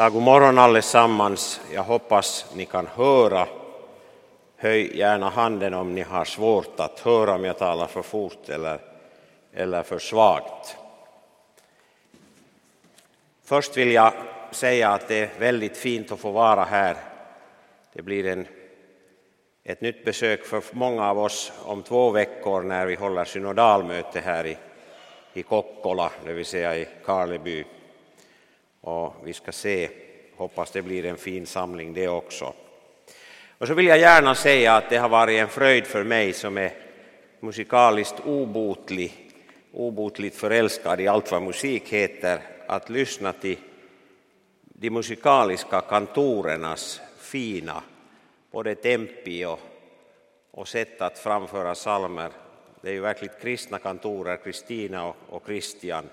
Ja, god morgon allesammans. Jag hoppas ni kan höra. Höj gärna handen om ni har svårt att höra om jag talar för fort eller, eller för svagt. Först vill jag säga att det är väldigt fint att få vara här. Det blir en, ett nytt besök för många av oss om två veckor när vi håller synodalmöte här i, i Kokkola, det vill säga i Karleby och vi ska se, hoppas det blir en fin samling det också. Och så vill jag gärna säga att det har varit en fröjd för mig som är musikaliskt obotlig, obotligt förälskad i allt vad musik heter, att lyssna till de musikaliska kantorernas fina både tempi och, och sätt att framföra salmer. Det är ju verkligt kristna kantorer, Kristina och, och Christian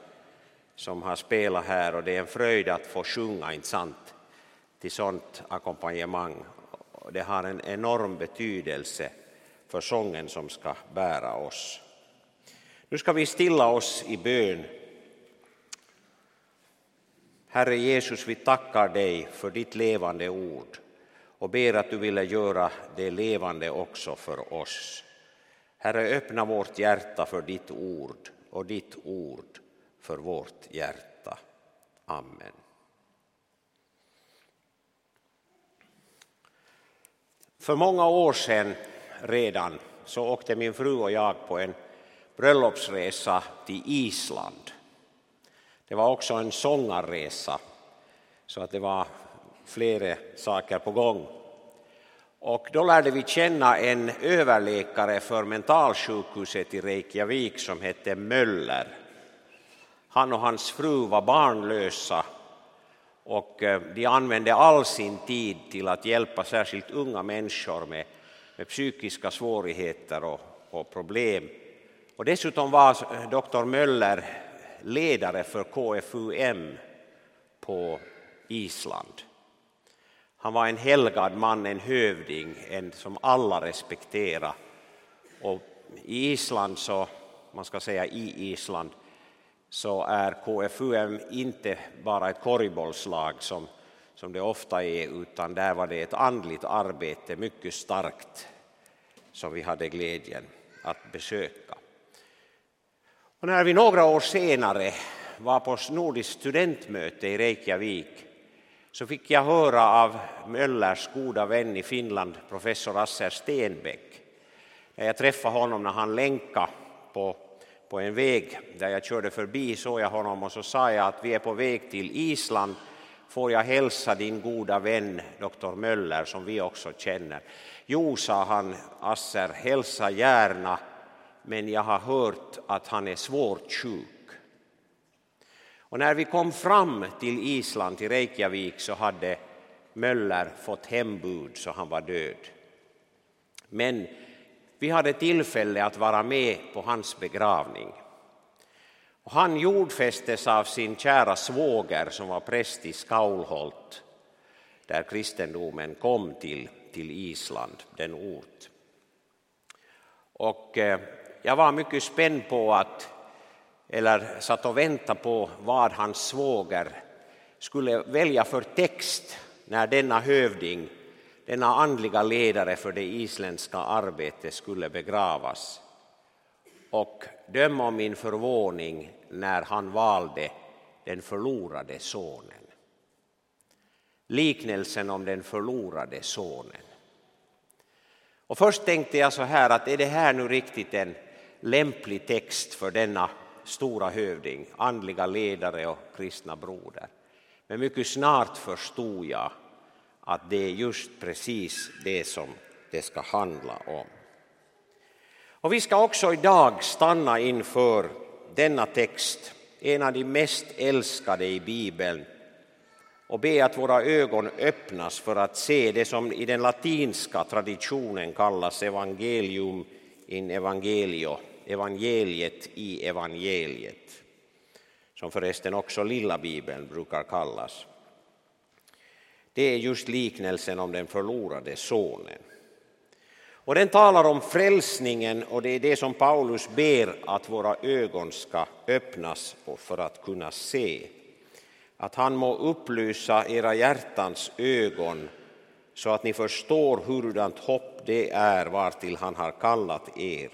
som har spelat här och det är en fröjd att få sjunga, inte sant, till sånt ackompanjemang. Det har en enorm betydelse för sången som ska bära oss. Nu ska vi stilla oss i bön. Herre Jesus, vi tackar dig för ditt levande ord och ber att du ville göra det levande också för oss. Herre, öppna vårt hjärta för ditt ord och ditt ord för vårt hjärta. Amen. För många år sedan redan så åkte min fru och jag på en bröllopsresa till Island. Det var också en sångarresa, så att det var flera saker på gång. Och då lärde vi känna en överläkare för mentalsjukhuset i Reykjavik som hette Möller. Han och hans fru var barnlösa och eh, de använde all sin tid till att hjälpa särskilt unga människor med, med psykiska svårigheter och, och problem. Och dessutom var eh, doktor Möller ledare för KFUM på Island. Han var en helgad man, en hövding, en som alla respekterade. Och i Island, så, man ska säga i Island, så är KFUM inte bara ett korgbollslag som, som det ofta är, utan där var det ett andligt arbete mycket starkt som vi hade glädjen att besöka. Och när vi några år senare var på nordiskt studentmöte i Reykjavik så fick jag höra av Möllers goda vän i Finland, professor Asser Stenbeck. Jag träffade honom när han länkade på på en väg där jag körde förbi såg jag honom och så sa jag att vi är på väg till Island. Får jag hälsa din goda vän doktor Möller som vi också känner? Jo, sa han, Asser, hälsa gärna, men jag har hört att han är svårt sjuk. Och när vi kom fram till Island, till Reykjavik, så hade Möller fått hembud så han var död. Men vi hade tillfälle att vara med på hans begravning. Och han jordfästes av sin kära svåger som var präst i Skaulholt där kristendomen kom till, till Island, den ort. Och eh, jag var mycket spänd på att, eller satt och väntade på vad hans svåger skulle välja för text när denna hövding denna andliga ledare för det isländska arbetet skulle begravas. Och döm om min förvåning när han valde den förlorade sonen. Liknelsen om den förlorade sonen. Och först tänkte jag så här att är det här nu riktigt en lämplig text för denna stora hövding, andliga ledare och kristna broder. Men mycket snart förstod jag att det är just precis det som det ska handla om. Och vi ska också idag stanna inför denna text, en av de mest älskade i Bibeln och be att våra ögon öppnas för att se det som i den latinska traditionen kallas evangelium in evangelio, evangeliet i evangeliet, som förresten också lilla bibeln brukar kallas det är just liknelsen om den förlorade sonen. Och den talar om frälsningen och det är det som Paulus ber att våra ögon ska öppnas för att kunna se. att han må upplysa era hjärtans ögon så att ni förstår hurdant hopp det är vartill han har kallat er,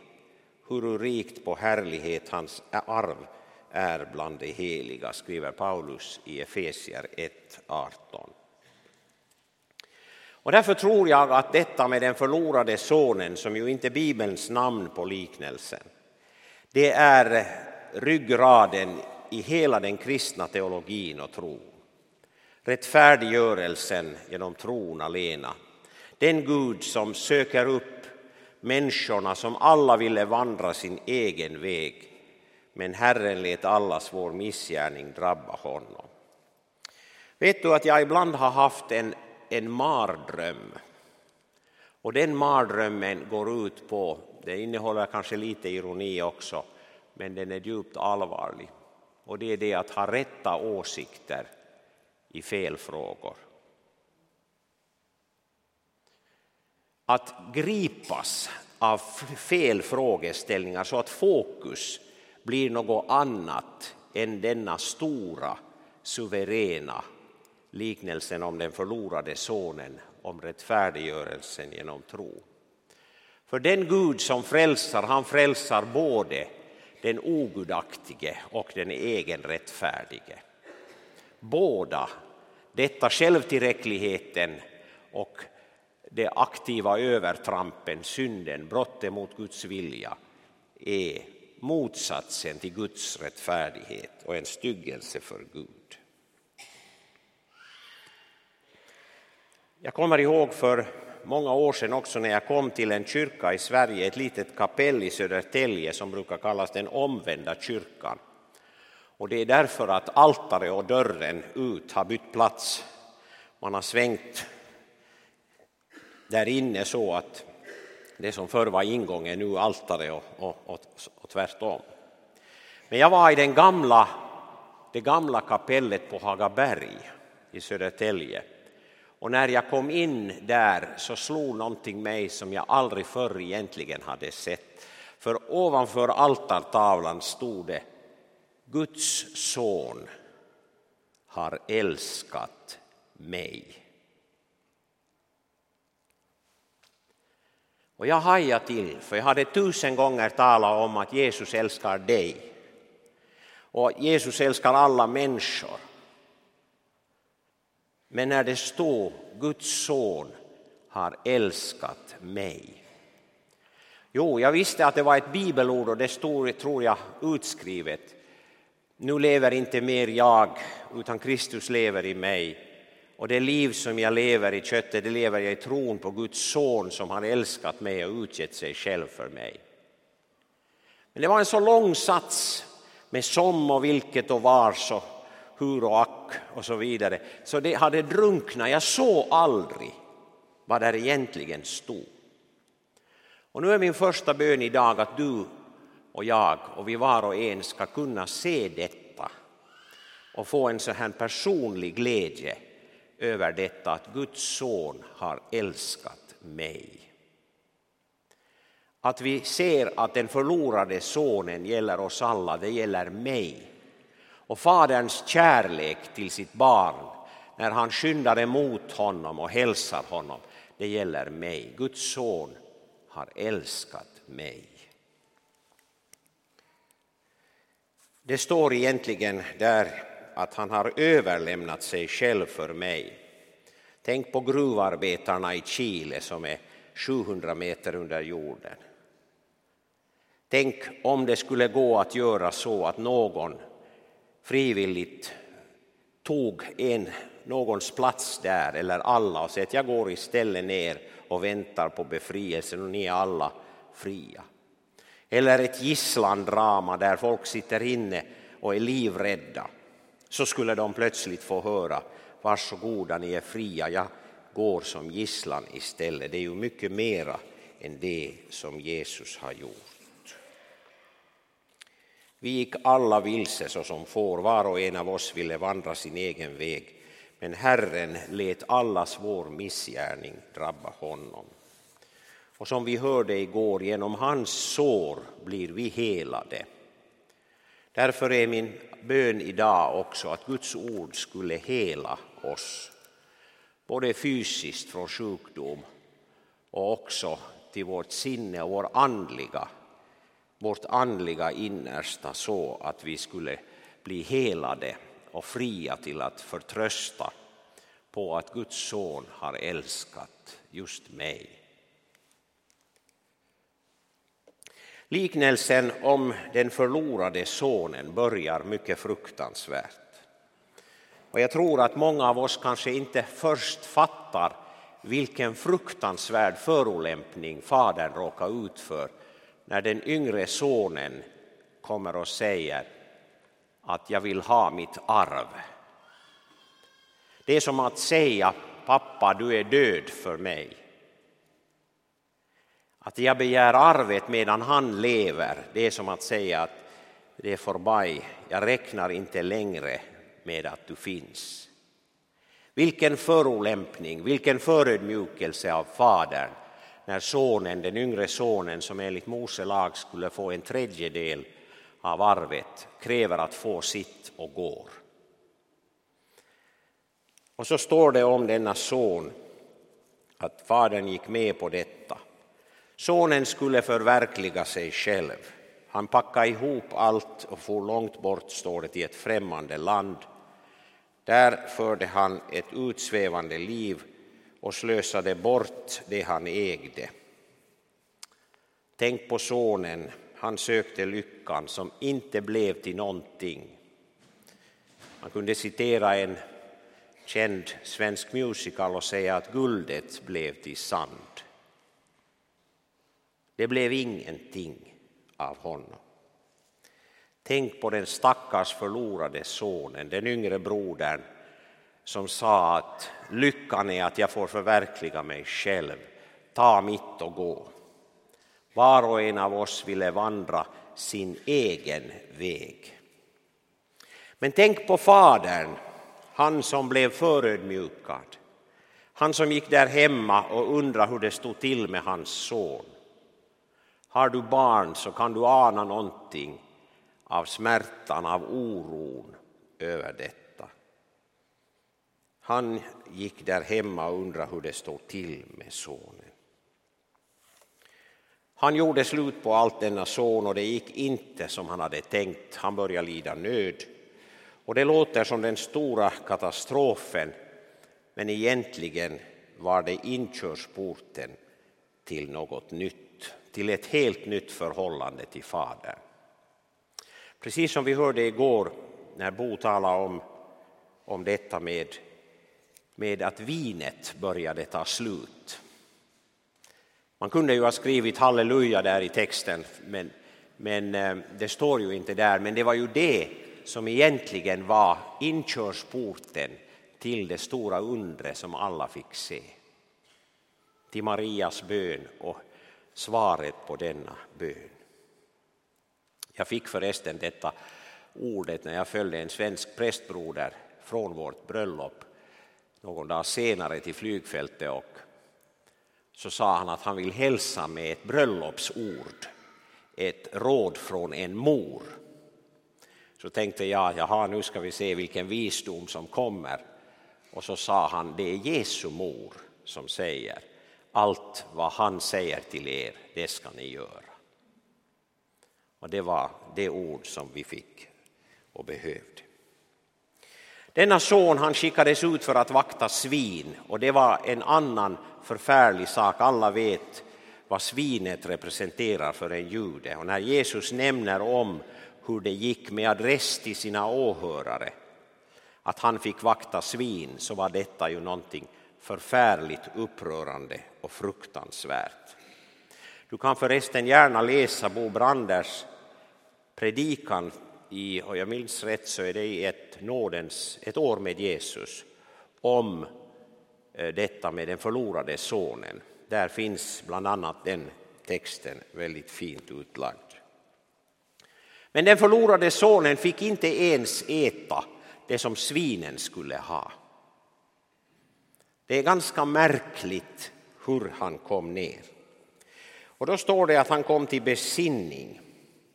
hur rikt på härlighet hans arv är bland de heliga, skriver Paulus i Efesier 1, 18. Och därför tror jag att detta med den förlorade sonen, som ju inte är Bibelns namn på liknelsen, det är ryggraden i hela den kristna teologin och tron. Rättfärdiggörelsen genom tron alena. Den Gud som söker upp människorna som alla ville vandra sin egen väg men Herren lät allas vår missgärning drabba honom. Vet du att jag ibland har haft en, en mardröm och den mardrömmen går ut på, det innehåller kanske lite ironi också, men den är djupt allvarlig och det är det att ha rätta åsikter i fel frågor. Att gripas av fel frågeställningar så att fokus blir något annat än denna stora, suveräna liknelsen om den förlorade sonen, om rättfärdiggörelsen genom tro. För den Gud som frälsar, han frälsar både den ogudaktige och den egenrättfärdige. Båda, detta självtillräckligheten och det aktiva övertrampen, synden, brottet mot Guds vilja, är motsatsen till Guds rättfärdighet och en styggelse för Gud. Jag kommer ihåg för många år sedan också när jag kom till en kyrka i Sverige, ett litet kapell i Södertälje som brukar kallas den omvända kyrkan. Och det är därför att altaret och dörren ut har bytt plats. Man har svängt där inne så att det som förr var ingången nu altaret och, och, och, och tvärtom. Men jag var i den gamla, det gamla kapellet på Hagaberg i Södertälje och när jag kom in där så slog någonting mig som jag aldrig förr egentligen hade sett. För ovanför altartavlan stod det Guds son har älskat mig. Och jag hajade till, för jag hade tusen gånger talat om att Jesus älskar dig. Och Jesus älskar alla människor. Men när det står Guds son har älskat mig. Jo, jag visste att det var ett bibelord och det stod, tror jag, utskrivet. Nu lever inte mer jag, utan Kristus lever i mig. Och det liv som jag lever i köttet, det lever jag i tron på Guds son som har älskat mig och utgett sig själv för mig. Men det var en så lång sats med som och vilket och var så hur och ack och så vidare. Så det hade drunknat, jag såg aldrig vad där egentligen stod. Och nu är min första bön idag att du och jag och vi var och en ska kunna se detta och få en så här personlig glädje över detta att Guds son har älskat mig. Att vi ser att den förlorade sonen gäller oss alla, det gäller mig. Och Faderns kärlek till sitt barn när han skyndar emot honom och hälsar honom, det gäller mig. Guds son har älskat mig. Det står egentligen där att han har överlämnat sig själv för mig. Tänk på gruvarbetarna i Chile som är 700 meter under jorden. Tänk om det skulle gå att göra så att någon frivilligt tog en, någons plats där, eller alla, och säger att jag går istället ner och väntar på befrielsen och ni är alla fria. Eller ett gisslandrama där folk sitter inne och är livrädda. Så skulle de plötsligt få höra, varsågoda ni är fria, jag går som gisslan istället. Det är ju mycket mera än det som Jesus har gjort. Vi gick alla vilse såsom får, var och en av oss ville vandra sin egen väg. Men Herren lät allas vår missgärning drabba honom. Och som vi hörde igår, genom hans sår blir vi helade. Därför är min bön idag också att Guds ord skulle hela oss, både fysiskt från sjukdom och också till vårt sinne och vår andliga, vårt andliga innersta så att vi skulle bli helade och fria till att förtrösta på att Guds son har älskat just mig. Liknelsen om den förlorade sonen börjar mycket fruktansvärt. Och jag tror att många av oss kanske inte först fattar vilken fruktansvärd förolämpning fadern råkar ut för när den yngre sonen kommer och säger att jag vill ha mitt arv. Det är som att säga pappa du är död för mig. Att jag begär arvet medan han lever, det är som att säga att det är förbi, jag räknar inte längre med att du finns. Vilken förolämpning, vilken förödmjukelse av fadern när sonen, den yngre sonen som enligt Mose lag skulle få en tredjedel av arvet, kräver att få sitt och går. Och så står det om denna son att fadern gick med på detta. Sonen skulle förverkliga sig själv. Han packade ihop allt och for långt bort, står det, till ett främmande land. Där förde han ett utsvävande liv och slösade bort det han ägde. Tänk på sonen, han sökte lyckan som inte blev till någonting. Man kunde citera en känd svensk musical och säga att guldet blev till sand. Det blev ingenting av honom. Tänk på den stackars förlorade sonen, den yngre brodern som sa att lyckan är att jag får förverkliga mig själv, ta mitt och gå. Var och en av oss ville vandra sin egen väg. Men tänk på fadern, han som blev förödmjukad, han som gick där hemma och undrade hur det stod till med hans son. Har du barn så kan du ana någonting av smärtan, av oron över detta. Han gick där hemma och undrade hur det stod till med sonen. Han gjorde slut på allt denna son och det gick inte som han hade tänkt. Han började lida nöd. Och det låter som den stora katastrofen men egentligen var det inkörsporten till något nytt, till ett helt nytt förhållande till Fadern. Precis som vi hörde igår när Bo talade om, om detta med, med att vinet började ta slut. Man kunde ju ha skrivit halleluja där i texten, men, men eh, det står ju inte där. Men det var ju det som egentligen var inkörsporten till det stora undre som alla fick se. Till Marias bön och svaret på denna bön. Jag fick förresten detta ordet när jag följde en svensk prästbroder från vårt bröllop någon dag senare till flygfältet och så sa han att han vill hälsa med ett bröllopsord, ett råd från en mor. Så tänkte jag, jaha nu ska vi se vilken visdom som kommer. Och så sa han, det är Jesu mor som säger, allt vad han säger till er, det ska ni göra. Och det var det ord som vi fick och behövde. Denna son han skickades ut för att vakta svin och det var en annan förfärlig sak. Alla vet vad svinet representerar för en jude. Och när Jesus nämner om hur det gick med adress till sina åhörare, att han fick vakta svin, så var detta ju någonting förfärligt upprörande och fruktansvärt. Du kan förresten gärna läsa Bo Branders predikan i, och jag minns rätt så är det i ett, nådens, ett år med Jesus, om eh, detta med den förlorade sonen. Där finns bland annat den texten väldigt fint utlagd. Men den förlorade sonen fick inte ens äta det som svinen skulle ha. Det är ganska märkligt hur han kom ner. Och då står det att han kom till besinning.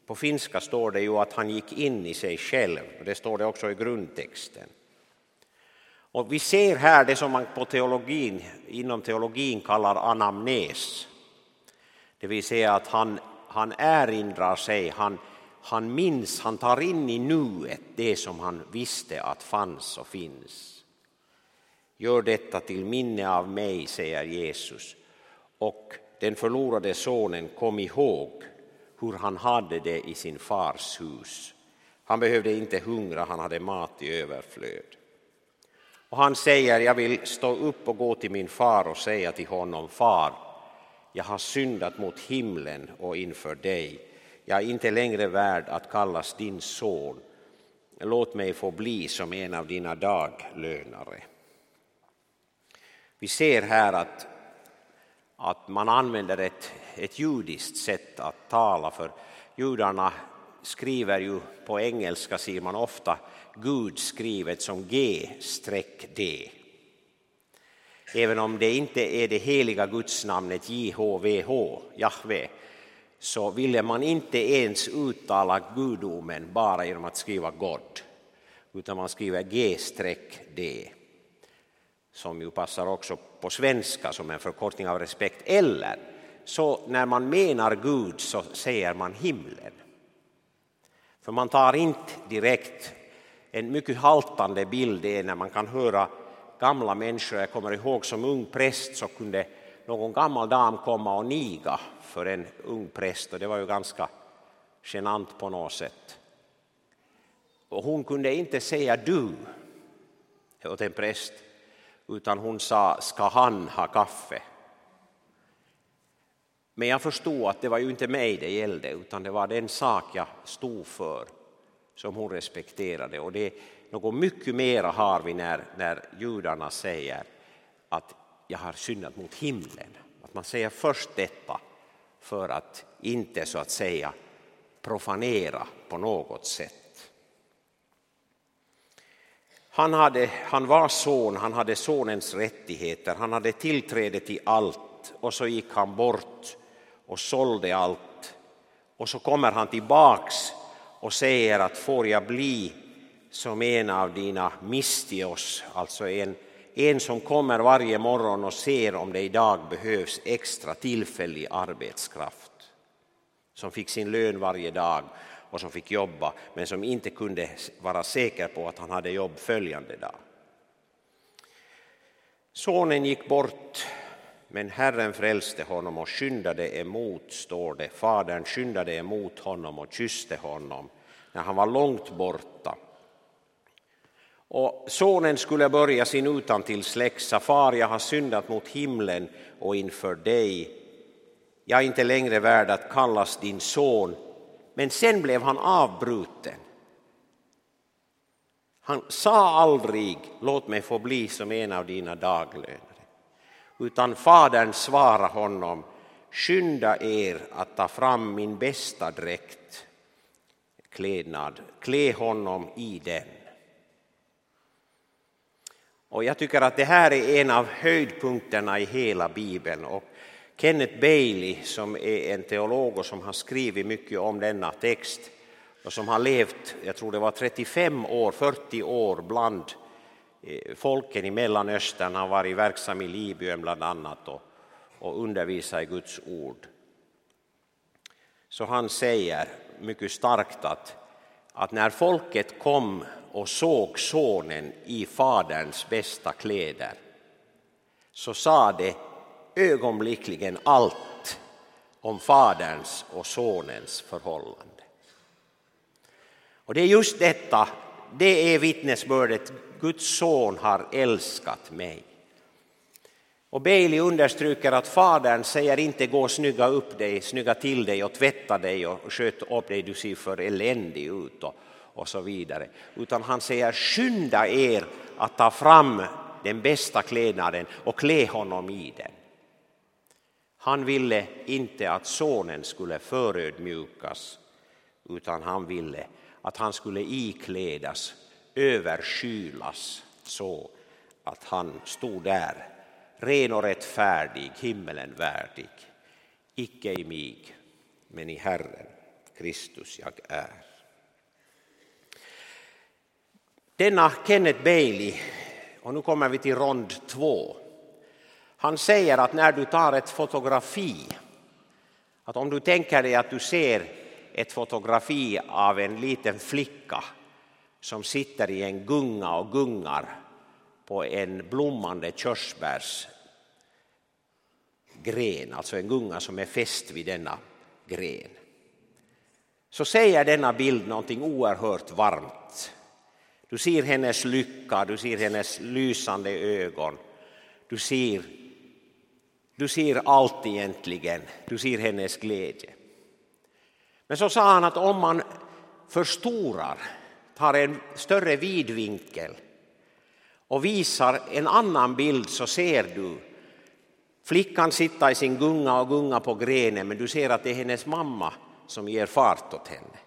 På finska står det ju att han gick in i sig själv, och det står det också i grundtexten. Och vi ser här det som man på teologin, inom teologin kallar anamnes. Det vill säga att han, han erinrar sig, han, han minns, han tar in i nuet det som han visste att fanns och finns. Gör detta till minne av mig, säger Jesus. Och den förlorade sonen kom ihåg hur han hade det i sin fars hus. Han behövde inte hungra, han hade mat i överflöd. Och han säger, jag vill stå upp och gå till min far och säga till honom, far, jag har syndat mot himlen och inför dig. Jag är inte längre värd att kallas din son. Låt mig få bli som en av dina daglönare. Vi ser här att, att man använder ett, ett judiskt sätt att tala, för judarna skriver ju på engelska ser man ofta Gud skrivet som G-D. Även om det inte är det heliga gudsnamnet JHVH, Jahve, så ville man inte ens uttala gudomen bara genom att skriva God, utan man skriver G-D, som ju passar också på svenska som en förkortning av respekt. Eller så när man menar Gud så säger man himlen. För man tar inte direkt en mycket haltande bild är när man kan höra gamla människor, jag kommer ihåg som ung präst så kunde någon gammal dam komma och niga för en ung präst och det var ju ganska genant på något sätt. Och hon kunde inte säga du åt en präst utan hon sa ska han ha kaffe? Men jag förstod att det var ju inte mig det gällde utan det var den sak jag stod för som hon respekterade. Och det, något mycket mera har vi när, när judarna säger att jag har syndat mot himlen. Att man säger först detta för att inte så att säga profanera på något sätt. Han, hade, han var son, han hade sonens rättigheter, han hade tillträde till allt och så gick han bort och sålde allt. Och så kommer han tillbaks och säger att får jag bli som en av dina mistios, alltså en, en som kommer varje morgon och ser om det idag behövs extra tillfällig arbetskraft, som fick sin lön varje dag och som fick jobba men som inte kunde vara säker på att han hade jobb följande dag. Sonen gick bort men Herren frälste honom och skyndade emot, står det. Fadern skyndade emot honom och kysste honom när han var långt borta. Och sonen skulle börja sin utantilsläxa. Far, jag har syndat mot himlen och inför dig. Jag är inte längre värd att kallas din son. Men sen blev han avbruten. Han sa aldrig, låt mig få bli som en av dina daglön. Utan fadern svarade honom, skynda er att ta fram min bästa dräkt, klädnad, klä honom i den. Och jag tycker att det här är en av höjdpunkterna i hela Bibeln. Och Kenneth Bailey som är en teolog och som har skrivit mycket om denna text och som har levt, jag tror det var 35 år, 40 år bland Eh, folken i Mellanöstern, han har varit verksam i Libyen bland annat och, och undervisat i Guds ord. Så han säger mycket starkt att, att när folket kom och såg sonen i faderns bästa kläder så sa det ögonblickligen allt om faderns och sonens förhållande. Och det är just detta, det är vittnesbördet, Guds son har älskat mig. Och Bailey understryker att fadern säger inte gå och snygga upp dig, snygga till dig och tvätta dig och sköt upp dig, du ser för eländig ut och, och så vidare. Utan han säger skynda er att ta fram den bästa klädnaden och klä honom i den. Han ville inte att sonen skulle förödmjukas utan han ville att han skulle iklädas, överskylas så att han stod där ren och rättfärdig, himmelen värdig, icke i mig men i Herren. Kristus jag är. Denna Kenneth Bailey, och nu kommer vi till rond två, han säger att när du tar ett fotografi, att om du tänker dig att du ser ett fotografi av en liten flicka som sitter i en gunga och gungar på en blommande körsbärsgren, alltså en gunga som är fäst vid denna gren. Så säger denna bild någonting oerhört varmt. Du ser hennes lycka, du ser hennes lysande ögon, du ser, du ser allt egentligen, du ser hennes glädje. Men så sa han att om man förstorar, tar en större vidvinkel och visar en annan bild så ser du flickan sitta i sin gunga och gunga på grenen men du ser att det är hennes mamma som ger fart åt henne.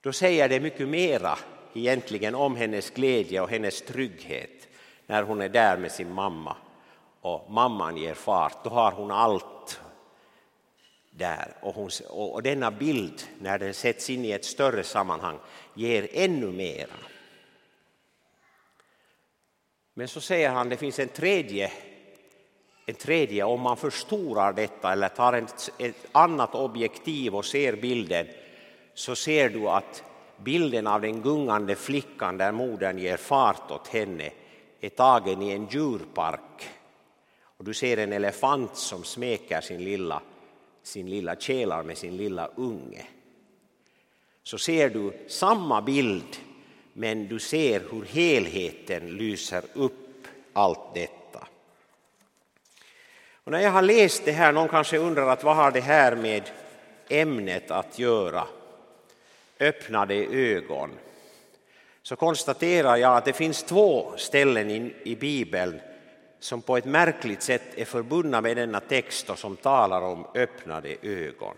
Då säger det mycket mera egentligen om hennes glädje och hennes trygghet när hon är där med sin mamma och mamman ger fart. Då har hon allt där. Och, hon, och denna bild, när den sätts in i ett större sammanhang, ger ännu mera. Men så säger han, det finns en tredje, en tredje om man förstorar detta eller tar ett, ett annat objektiv och ser bilden så ser du att bilden av den gungande flickan där modern ger fart åt henne är tagen i en djurpark. Och du ser en elefant som smeker sin lilla, sin lilla kälar med sin lilla unge. Så ser du samma bild men du ser hur helheten lyser upp allt detta. Och när jag har läst det här, någon kanske undrar att vad har det här med ämnet att göra? Öppnade ögon. Så konstaterar jag att det finns två ställen i, i Bibeln som på ett märkligt sätt är förbundna med denna text och som talar om öppnade ögon.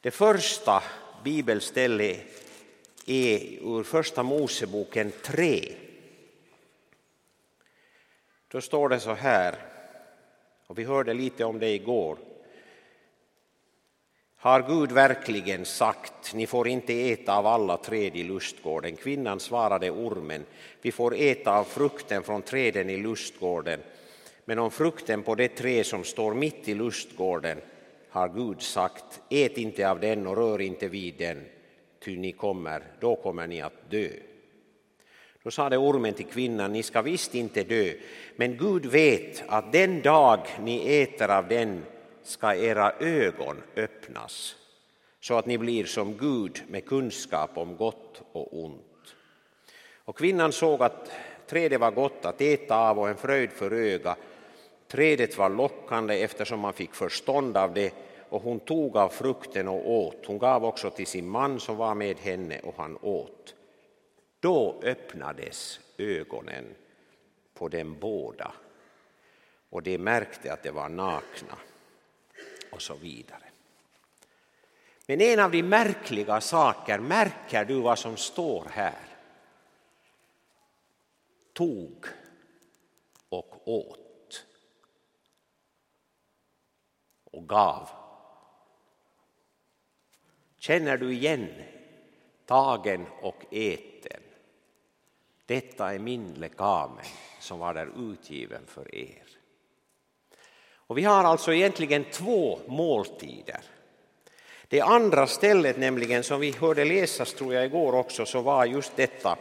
Det första bibelstället är ur Första Moseboken 3. Då står det så här, och vi hörde lite om det igår. Har Gud verkligen sagt, ni får inte äta av alla träd i lustgården? Kvinnan svarade ormen, vi får äta av frukten från träden i lustgården, men om frukten på det träd som står mitt i lustgården har Gud sagt, ät inte av den och rör inte vid den, ty ni kommer, då kommer ni att dö. Då sade ormen till kvinnan, ni ska visst inte dö, men Gud vet att den dag ni äter av den ska era ögon öppnas så att ni blir som Gud med kunskap om gott och ont. Och kvinnan såg att trädet var gott att äta av och en fröjd för öga. Trädet var lockande eftersom man fick förstånd av det och hon tog av frukten och åt. Hon gav också till sin man som var med henne och han åt. Då öppnades ögonen på dem båda och de märkte att de var nakna och så vidare. Men en av de märkliga saker, märker du vad som står här? Tog och åt och gav Känner du igen tagen och eten? Detta är min lekamen som var där utgiven för er. Och vi har alltså egentligen två måltider. Det andra stället nämligen som vi hörde läsas tror jag igår också så var just detta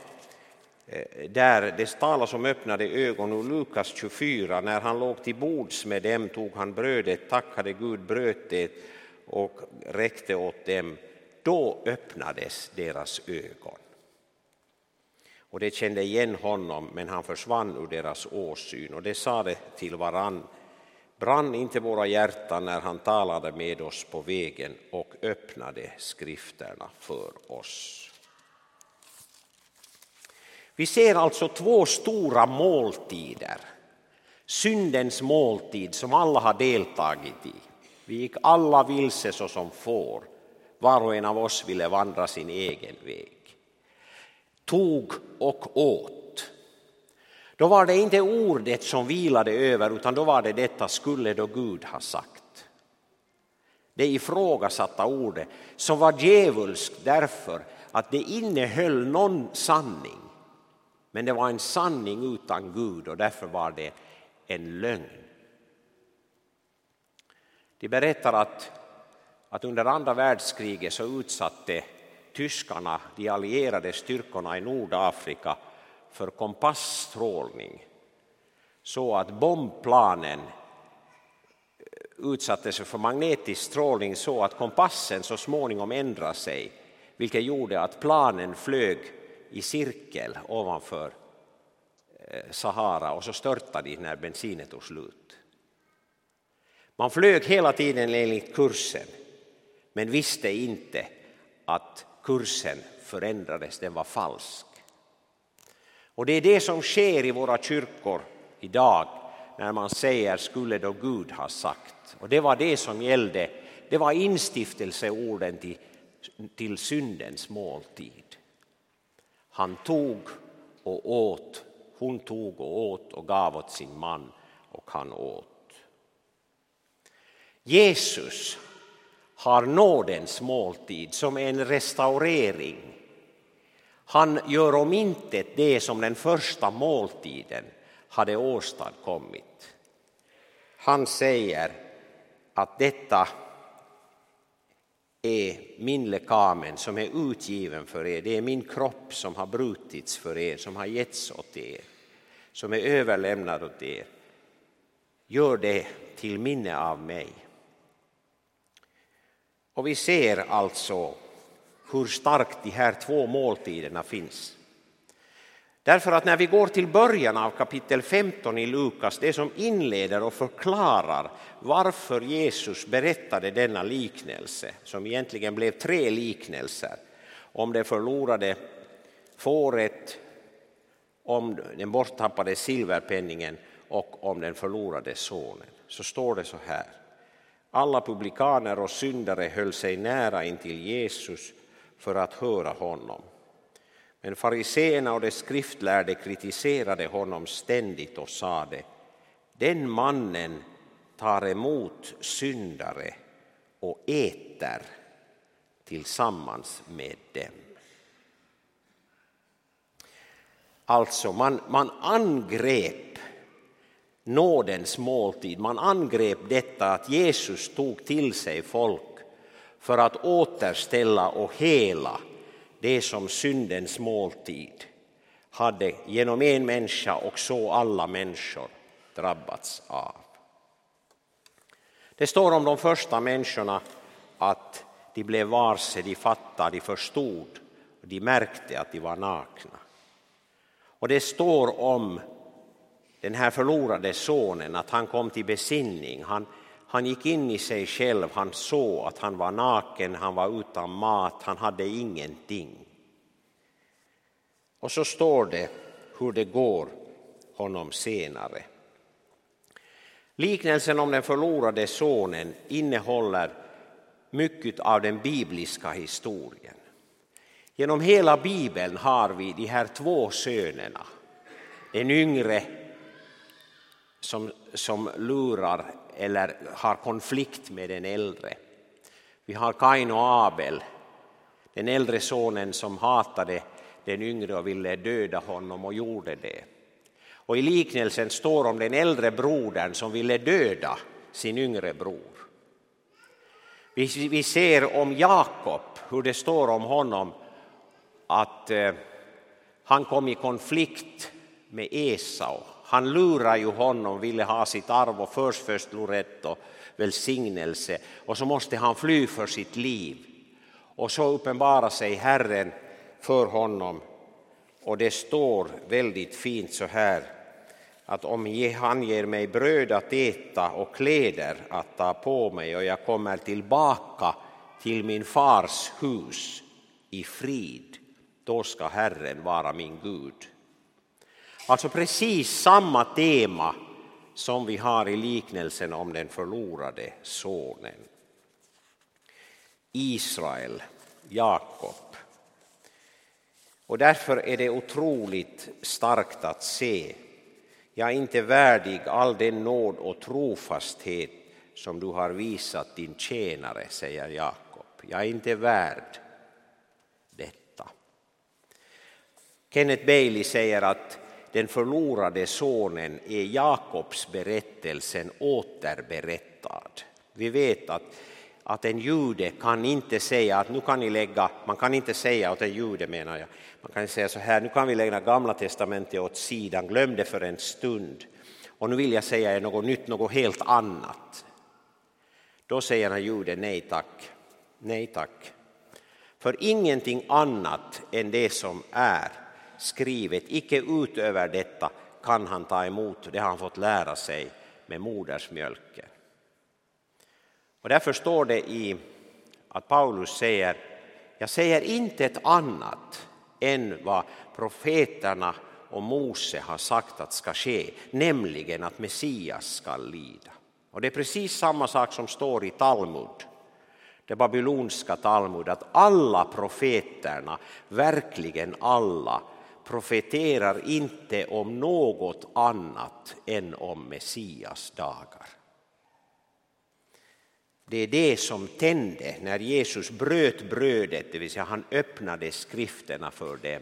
eh, där det talas om öppnade ögon ur Lukas 24. När han låg till bords med dem tog han brödet, tackade Gud, bröt det och räckte åt dem då öppnades deras ögon. Och de kände igen honom, men han försvann ur deras åsyn och de sade till varann brann inte våra hjärtan när han talade med oss på vägen och öppnade skrifterna för oss. Vi ser alltså två stora måltider. Syndens måltid som alla har deltagit i. Vi gick alla vilse såsom får. Var och en av oss ville vandra sin egen väg. Tog och åt. Då var det inte ordet som vilade över utan då var det detta skulle då Gud ha sagt. det ifrågasatta ordet, som var djävulskt därför att det innehöll någon sanning. Men det var en sanning utan Gud och därför var det en lögn. De berättar att, att under andra världskriget så utsatte tyskarna de allierade styrkorna i Nordafrika för kompassstrålning så att bombplanen eh, utsattes för magnetisk strålning så att kompassen så småningom ändrade sig vilket gjorde att planen flög i cirkel ovanför eh, Sahara och så störtade de när bensinen tog slut. Man flög hela tiden enligt kursen men visste inte att kursen förändrades, den var falsk. Och det är det som sker i våra kyrkor idag när man säger skulle då Gud ha sagt. Och det var det som gällde, det var instiftelseorden till, till syndens måltid. Han tog och åt, hon tog och åt och gav åt sin man och han åt. Jesus har nådens måltid som en restaurering. Han gör om intet det som den första måltiden hade åstadkommit. Han säger att detta är min lekamen som är utgiven för er. Det är min kropp som har brutits för er, som har getts åt er, som är överlämnad åt er. Gör det till minne av mig. Och vi ser alltså hur starkt de här två måltiderna finns. Därför att när vi går till början av kapitel 15 i Lukas, det som inleder och förklarar varför Jesus berättade denna liknelse, som egentligen blev tre liknelser, om det förlorade fåret, om den borttappade silverpenningen och om den förlorade sonen, så står det så här. Alla publikaner och syndare höll sig nära intill Jesus för att höra honom. Men fariseerna och de skriftlärde kritiserade honom ständigt och sade den mannen tar emot syndare och äter tillsammans med dem. Alltså, man, man angrep nådens måltid. Man angrep detta att Jesus tog till sig folk för att återställa och hela det som syndens måltid hade genom en människa och så alla människor drabbats av. Det står om de första människorna att de blev varse, de fattade, de förstod och de märkte att de var nakna. Och det står om den här förlorade sonen, att han kom till besinning. Han, han gick in i sig själv, han såg att han var naken, han var utan mat, han hade ingenting. Och så står det hur det går honom senare. Liknelsen om den förlorade sonen innehåller mycket av den bibliska historien. Genom hela bibeln har vi de här två sönerna, den yngre som, som lurar eller har konflikt med den äldre. Vi har Kain och Abel, den äldre sonen som hatade den yngre och ville döda honom och gjorde det. Och i liknelsen står om den äldre brodern som ville döda sin yngre bror. Vi, vi ser om Jakob, hur det står om honom att eh, han kom i konflikt med Esau han lurar ju honom, ville ha sitt arv och först Loretto, välsignelse och så måste han fly för sitt liv. Och så uppenbarar sig Herren för honom och det står väldigt fint så här att om han ger mig bröd att äta och kläder att ta på mig och jag kommer tillbaka till min fars hus i frid, då ska Herren vara min Gud. Alltså precis samma tema som vi har i liknelsen om den förlorade sonen. Israel, Jakob. Och därför är det otroligt starkt att se. Jag är inte värdig all den nåd och trofasthet som du har visat din tjänare, säger Jakob. Jag är inte värd detta. Kenneth Bailey säger att den förlorade sonen är Jakobs berättelsen återberättad. Vi vet att, att en jude kan inte säga att nu kan ni lägga, man kan inte säga åt en jude menar jag, man kan säga så här, nu kan vi lägga gamla testamentet åt sidan, glöm det för en stund och nu vill jag säga er något nytt, något helt annat. Då säger den juden nej tack, nej tack. För ingenting annat än det som är skrivet, icke utöver detta kan han ta emot, det har han fått lära sig med modersmjölken. Och därför står det i att Paulus säger, jag säger inte ett annat än vad profeterna och Mose har sagt att ska ske, nämligen att Messias ska lida. Och det är precis samma sak som står i Talmud, det babylonska Talmud, att alla profeterna, verkligen alla, profeterar inte om något annat än om Messias dagar. Det är det som tände när Jesus bröt brödet, det vill säga han öppnade skrifterna för dem.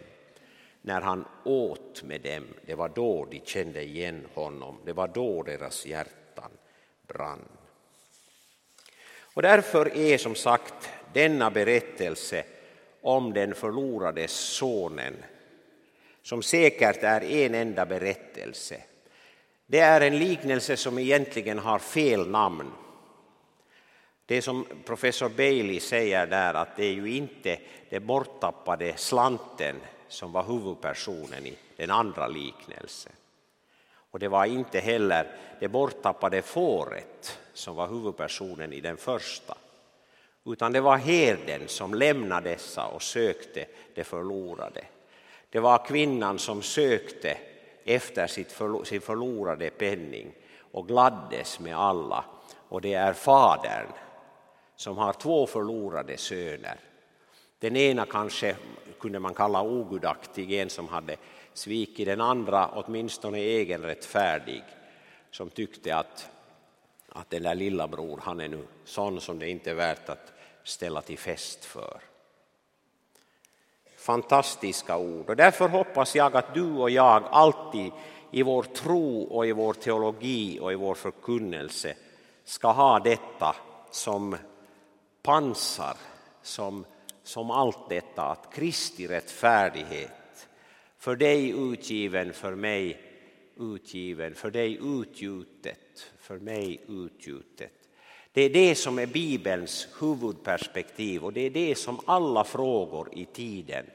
När han åt med dem, det var då de kände igen honom, det var då deras hjärtan brann. Och därför är som sagt denna berättelse om den förlorade sonen, som säkert är en enda berättelse, det är en liknelse som egentligen har fel namn. Det som professor Bailey säger där att det är ju inte den borttappade slanten som var huvudpersonen i den andra liknelsen. Och det var inte heller det borttappade fåret som var huvudpersonen i den första. Utan det var herden som lämnade dessa och sökte det förlorade. Det var kvinnan som sökte efter sin förlorade penning och gladdes med alla. Och det är fadern som har två förlorade söner. Den ena kanske kunde man kalla ogudaktig, en som hade svikit den andra åtminstone egenrättfärdig, som tyckte att, att den där lilla bror, han är nu sån som det inte är värt att ställa till fest för. Fantastiska ord och därför hoppas jag att du och jag alltid i vår tro och i vår teologi och i vår förkunnelse ska ha detta som pansar som, som allt detta, att Kristi rättfärdighet, för dig utgiven, för mig utgiven, för dig utgjutet, för mig utgjutet. Det är det som är Bibelns huvudperspektiv och det är det som alla frågor i tiden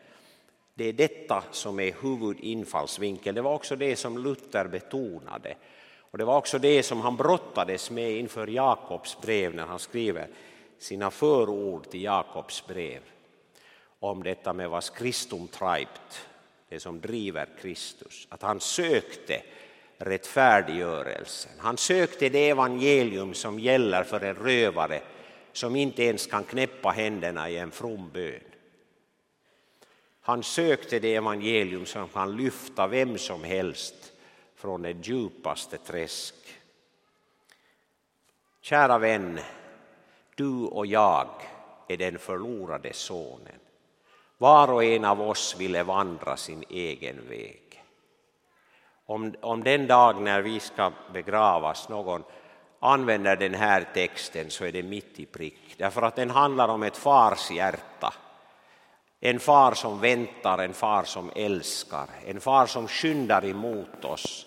det är detta som är huvudinfallsvinkeln. Det var också det som Luther betonade. Och det var också det som han brottades med inför Jakobs brev när han skriver sina förord till Jakobs brev om detta med vad Kristum treibt, det som driver Kristus. Att han sökte rättfärdiggörelsen. Han sökte det evangelium som gäller för en rövare som inte ens kan knäppa händerna i en from bön. Han sökte det evangelium som kan lyfta vem som helst från det djupaste träsk. Kära vän, du och jag är den förlorade sonen. Var och en av oss ville vandra sin egen väg. Om, om den dag när vi ska begravas någon använder den här texten så är det mitt i prick. Därför att den handlar om ett fars hjärta. En far som väntar, en far som älskar, en far som skyndar emot oss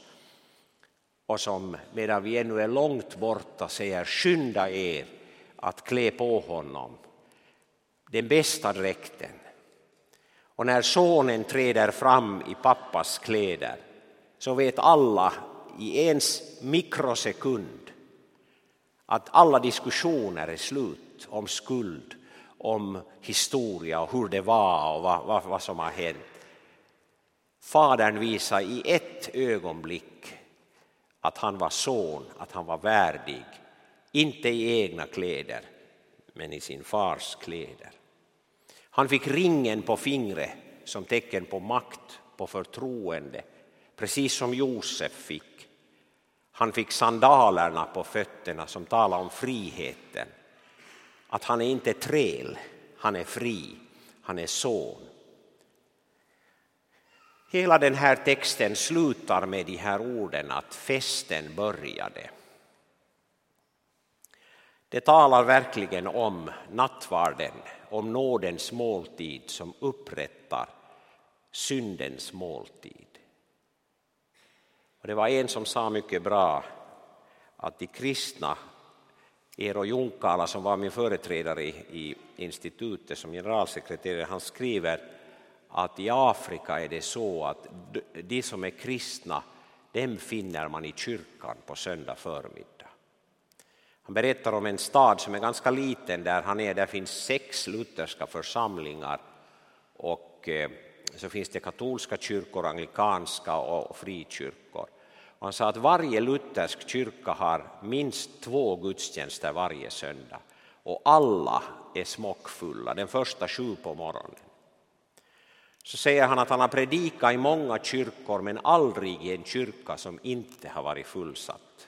och som medan vi ännu är långt borta säger skynda er att klä på honom den bästa dräkten. Och när sonen träder fram i pappas kläder så vet alla i ens mikrosekund att alla diskussioner är slut om skuld, om historia och hur det var och vad, vad, vad som har hänt. Fadern visar i ett ögonblick att han var son, att han var värdig inte i egna kläder, men i sin fars kläder. Han fick ringen på fingret som tecken på makt, på förtroende, precis som Josef fick. Han fick sandalerna på fötterna som talar om friheten. Att han är inte träl, han är fri, han är son. Hela den här texten slutar med de här orden att festen började. Det talar verkligen om nattvarden, om nådens måltid som upprättar syndens måltid. Och det var en som sa mycket bra att de kristna, Eero Junkala som var min företrädare i, i institutet som generalsekreterare, han skriver att i Afrika är det så att de som är kristna, dem finner man i kyrkan på söndag förmiddag. Han berättar om en stad som är ganska liten där han är. Där finns sex lutherska församlingar och eh, så finns det katolska kyrkor, anglikanska och frikyrkor. Och han sa att varje luthersk kyrka har minst två gudstjänster varje söndag och alla är smockfulla, den första sju på morgonen. Så säger han att han har predikat i många kyrkor men aldrig i en kyrka som inte har varit fullsatt.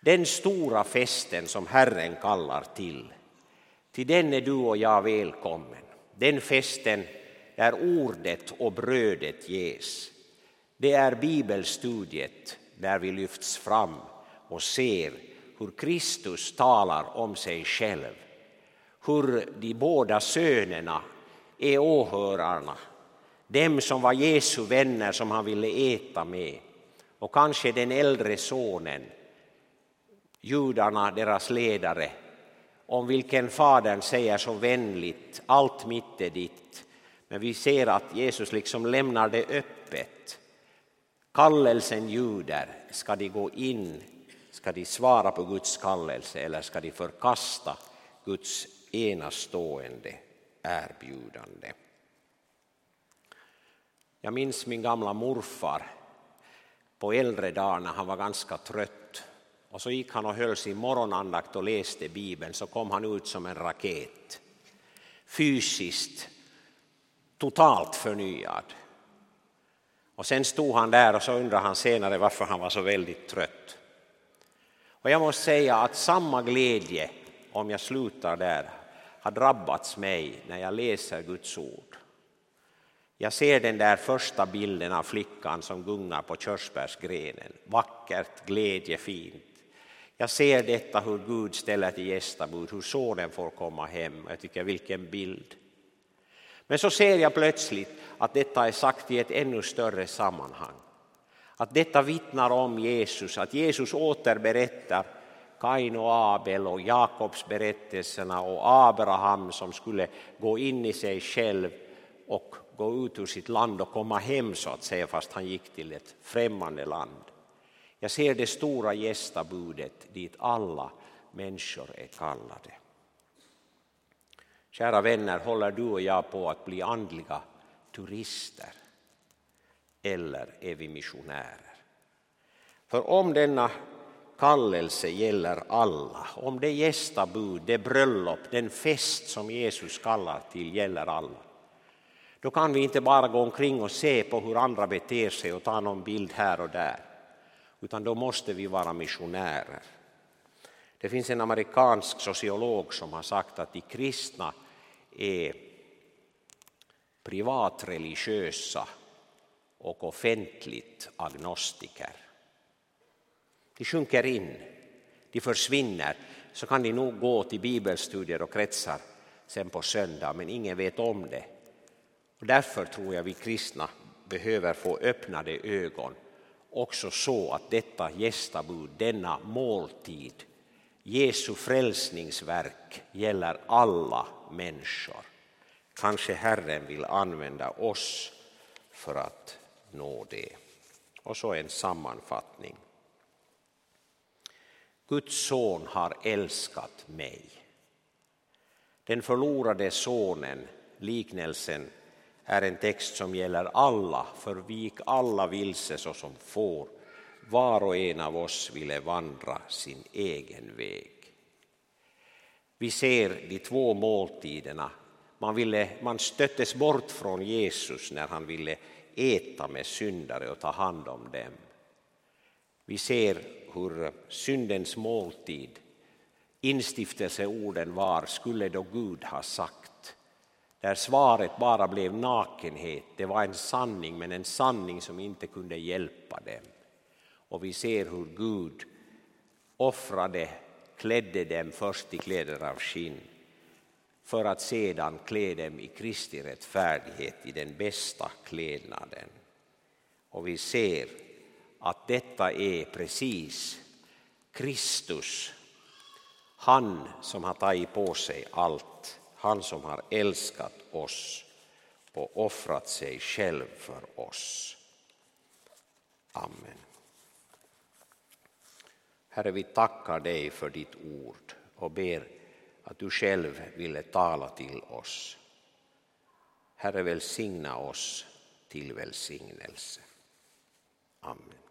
Den stora festen som Herren kallar till, till den är du och jag välkommen. Den festen där ordet och brödet ges. Det är bibelstudiet där vi lyfts fram och ser hur Kristus talar om sig själv. Hur de båda sönerna är åhörarna, dem som var Jesu vänner som han ville äta med och kanske den äldre sonen judarna, deras ledare, om vilken Fadern säger så vänligt, allt mitt är ditt. Men vi ser att Jesus liksom lämnar det öppet. Kallelsen ljuder, ska de gå in, ska de svara på Guds kallelse eller ska de förkasta Guds enastående erbjudande? Jag minns min gamla morfar på äldre dagar när han var ganska trött och så gick han och höll sin morgonandakt och läste Bibeln så kom han ut som en raket. Fysiskt totalt förnyad. Och sen stod han där och så undrade han senare varför han var så väldigt trött. Och jag måste säga att samma glädje, om jag slutar där, har drabbats mig när jag läser Guds ord. Jag ser den där första bilden av flickan som gungar på körsbärsgrenen. Vackert, glädjefint. Jag ser detta hur Gud ställer till gästabud, hur sonen får komma hem. Jag tycker vilken bild. Men så ser jag plötsligt att detta är sagt i ett ännu större sammanhang. Att detta vittnar om Jesus, att Jesus återberättar Kain och Abel och Jakobs berättelserna och Abraham som skulle gå in i sig själv och gå ut ur sitt land och komma hem så att säga fast han gick till ett främmande land. Jag ser det stora gästabudet dit alla människor är kallade. Kära vänner, håller du och jag på att bli andliga turister? Eller är vi missionärer? För om denna kallelse gäller alla, om det gästabud, det bröllop, den fest som Jesus kallar till gäller alla, då kan vi inte bara gå omkring och se på hur andra beter sig och ta någon bild här och där utan då måste vi vara missionärer. Det finns en amerikansk sociolog som har sagt att de kristna är privatreligiösa och offentligt agnostiker. De sjunker in, de försvinner, så kan de nog gå till bibelstudier och kretsar sen på söndag, men ingen vet om det. Och därför tror jag vi kristna behöver få öppnade ögon också så att detta gästabud, denna måltid, Jesu frälsningsverk gäller alla människor. Kanske Herren vill använda oss för att nå det. Och så en sammanfattning. Guds son har älskat mig. Den förlorade sonen, liknelsen är en text som gäller alla, för vi gick alla vilse såsom får. Var och en av oss ville vandra sin egen väg. Vi ser de två måltiderna. Man, ville, man stöttes bort från Jesus när han ville äta med syndare och ta hand om dem. Vi ser hur syndens måltid, instiftelseorden var, skulle då Gud ha sagt. Där svaret bara blev nakenhet, det var en sanning men en sanning som inte kunde hjälpa dem. Och vi ser hur Gud offrade, klädde dem först i kläder av skinn för att sedan klä dem i Kristi rättfärdighet i den bästa klädnaden. Och vi ser att detta är precis Kristus, han som har tagit på sig allt, han som har älskat oss och offrat sig själv för oss. Amen. Herre, vi tackar dig för ditt ord och ber att du själv ville tala till oss. Herre, välsigna oss till välsignelse. Amen.